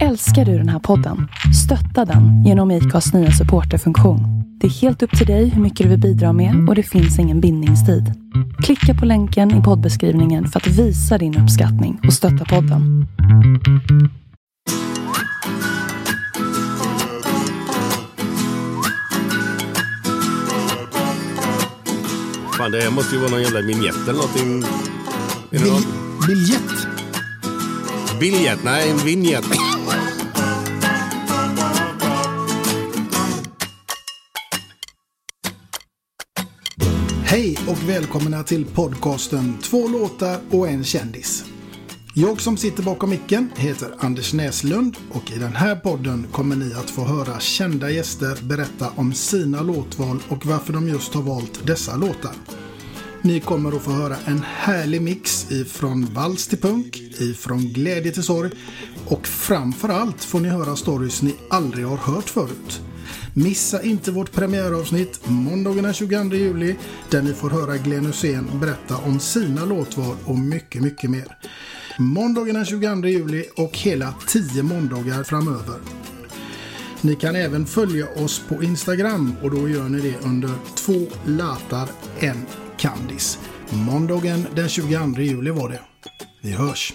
Älskar du den här podden? Stötta den genom IKAs nya supporterfunktion. Det är helt upp till dig hur mycket du vill bidra med och det finns ingen bindningstid. Klicka på länken i poddbeskrivningen för att visa din uppskattning och stötta podden. Fan, det här måste ju vara någon jävla vignett eller någonting. Biljett. Biljett? Nej, en vinjett. Hej och välkomna till podcasten Två låtar och en kändis. Jag som sitter bakom micken heter Anders Näslund och i den här podden kommer ni att få höra kända gäster berätta om sina låtval och varför de just har valt dessa låtar. Ni kommer att få höra en härlig mix ifrån vals till punk, ifrån glädje till sorg och framförallt får ni höra stories ni aldrig har hört förut. Missa inte vårt premiäravsnitt måndagen den 22 juli där ni får höra Glenn Hussein berätta om sina låtval och mycket, mycket mer. Måndagen den 22 juli och hela 10 måndagar framöver. Ni kan även följa oss på Instagram och då gör ni det under två latar en Kandis. Måndagen den 22 juli var det. Vi hörs!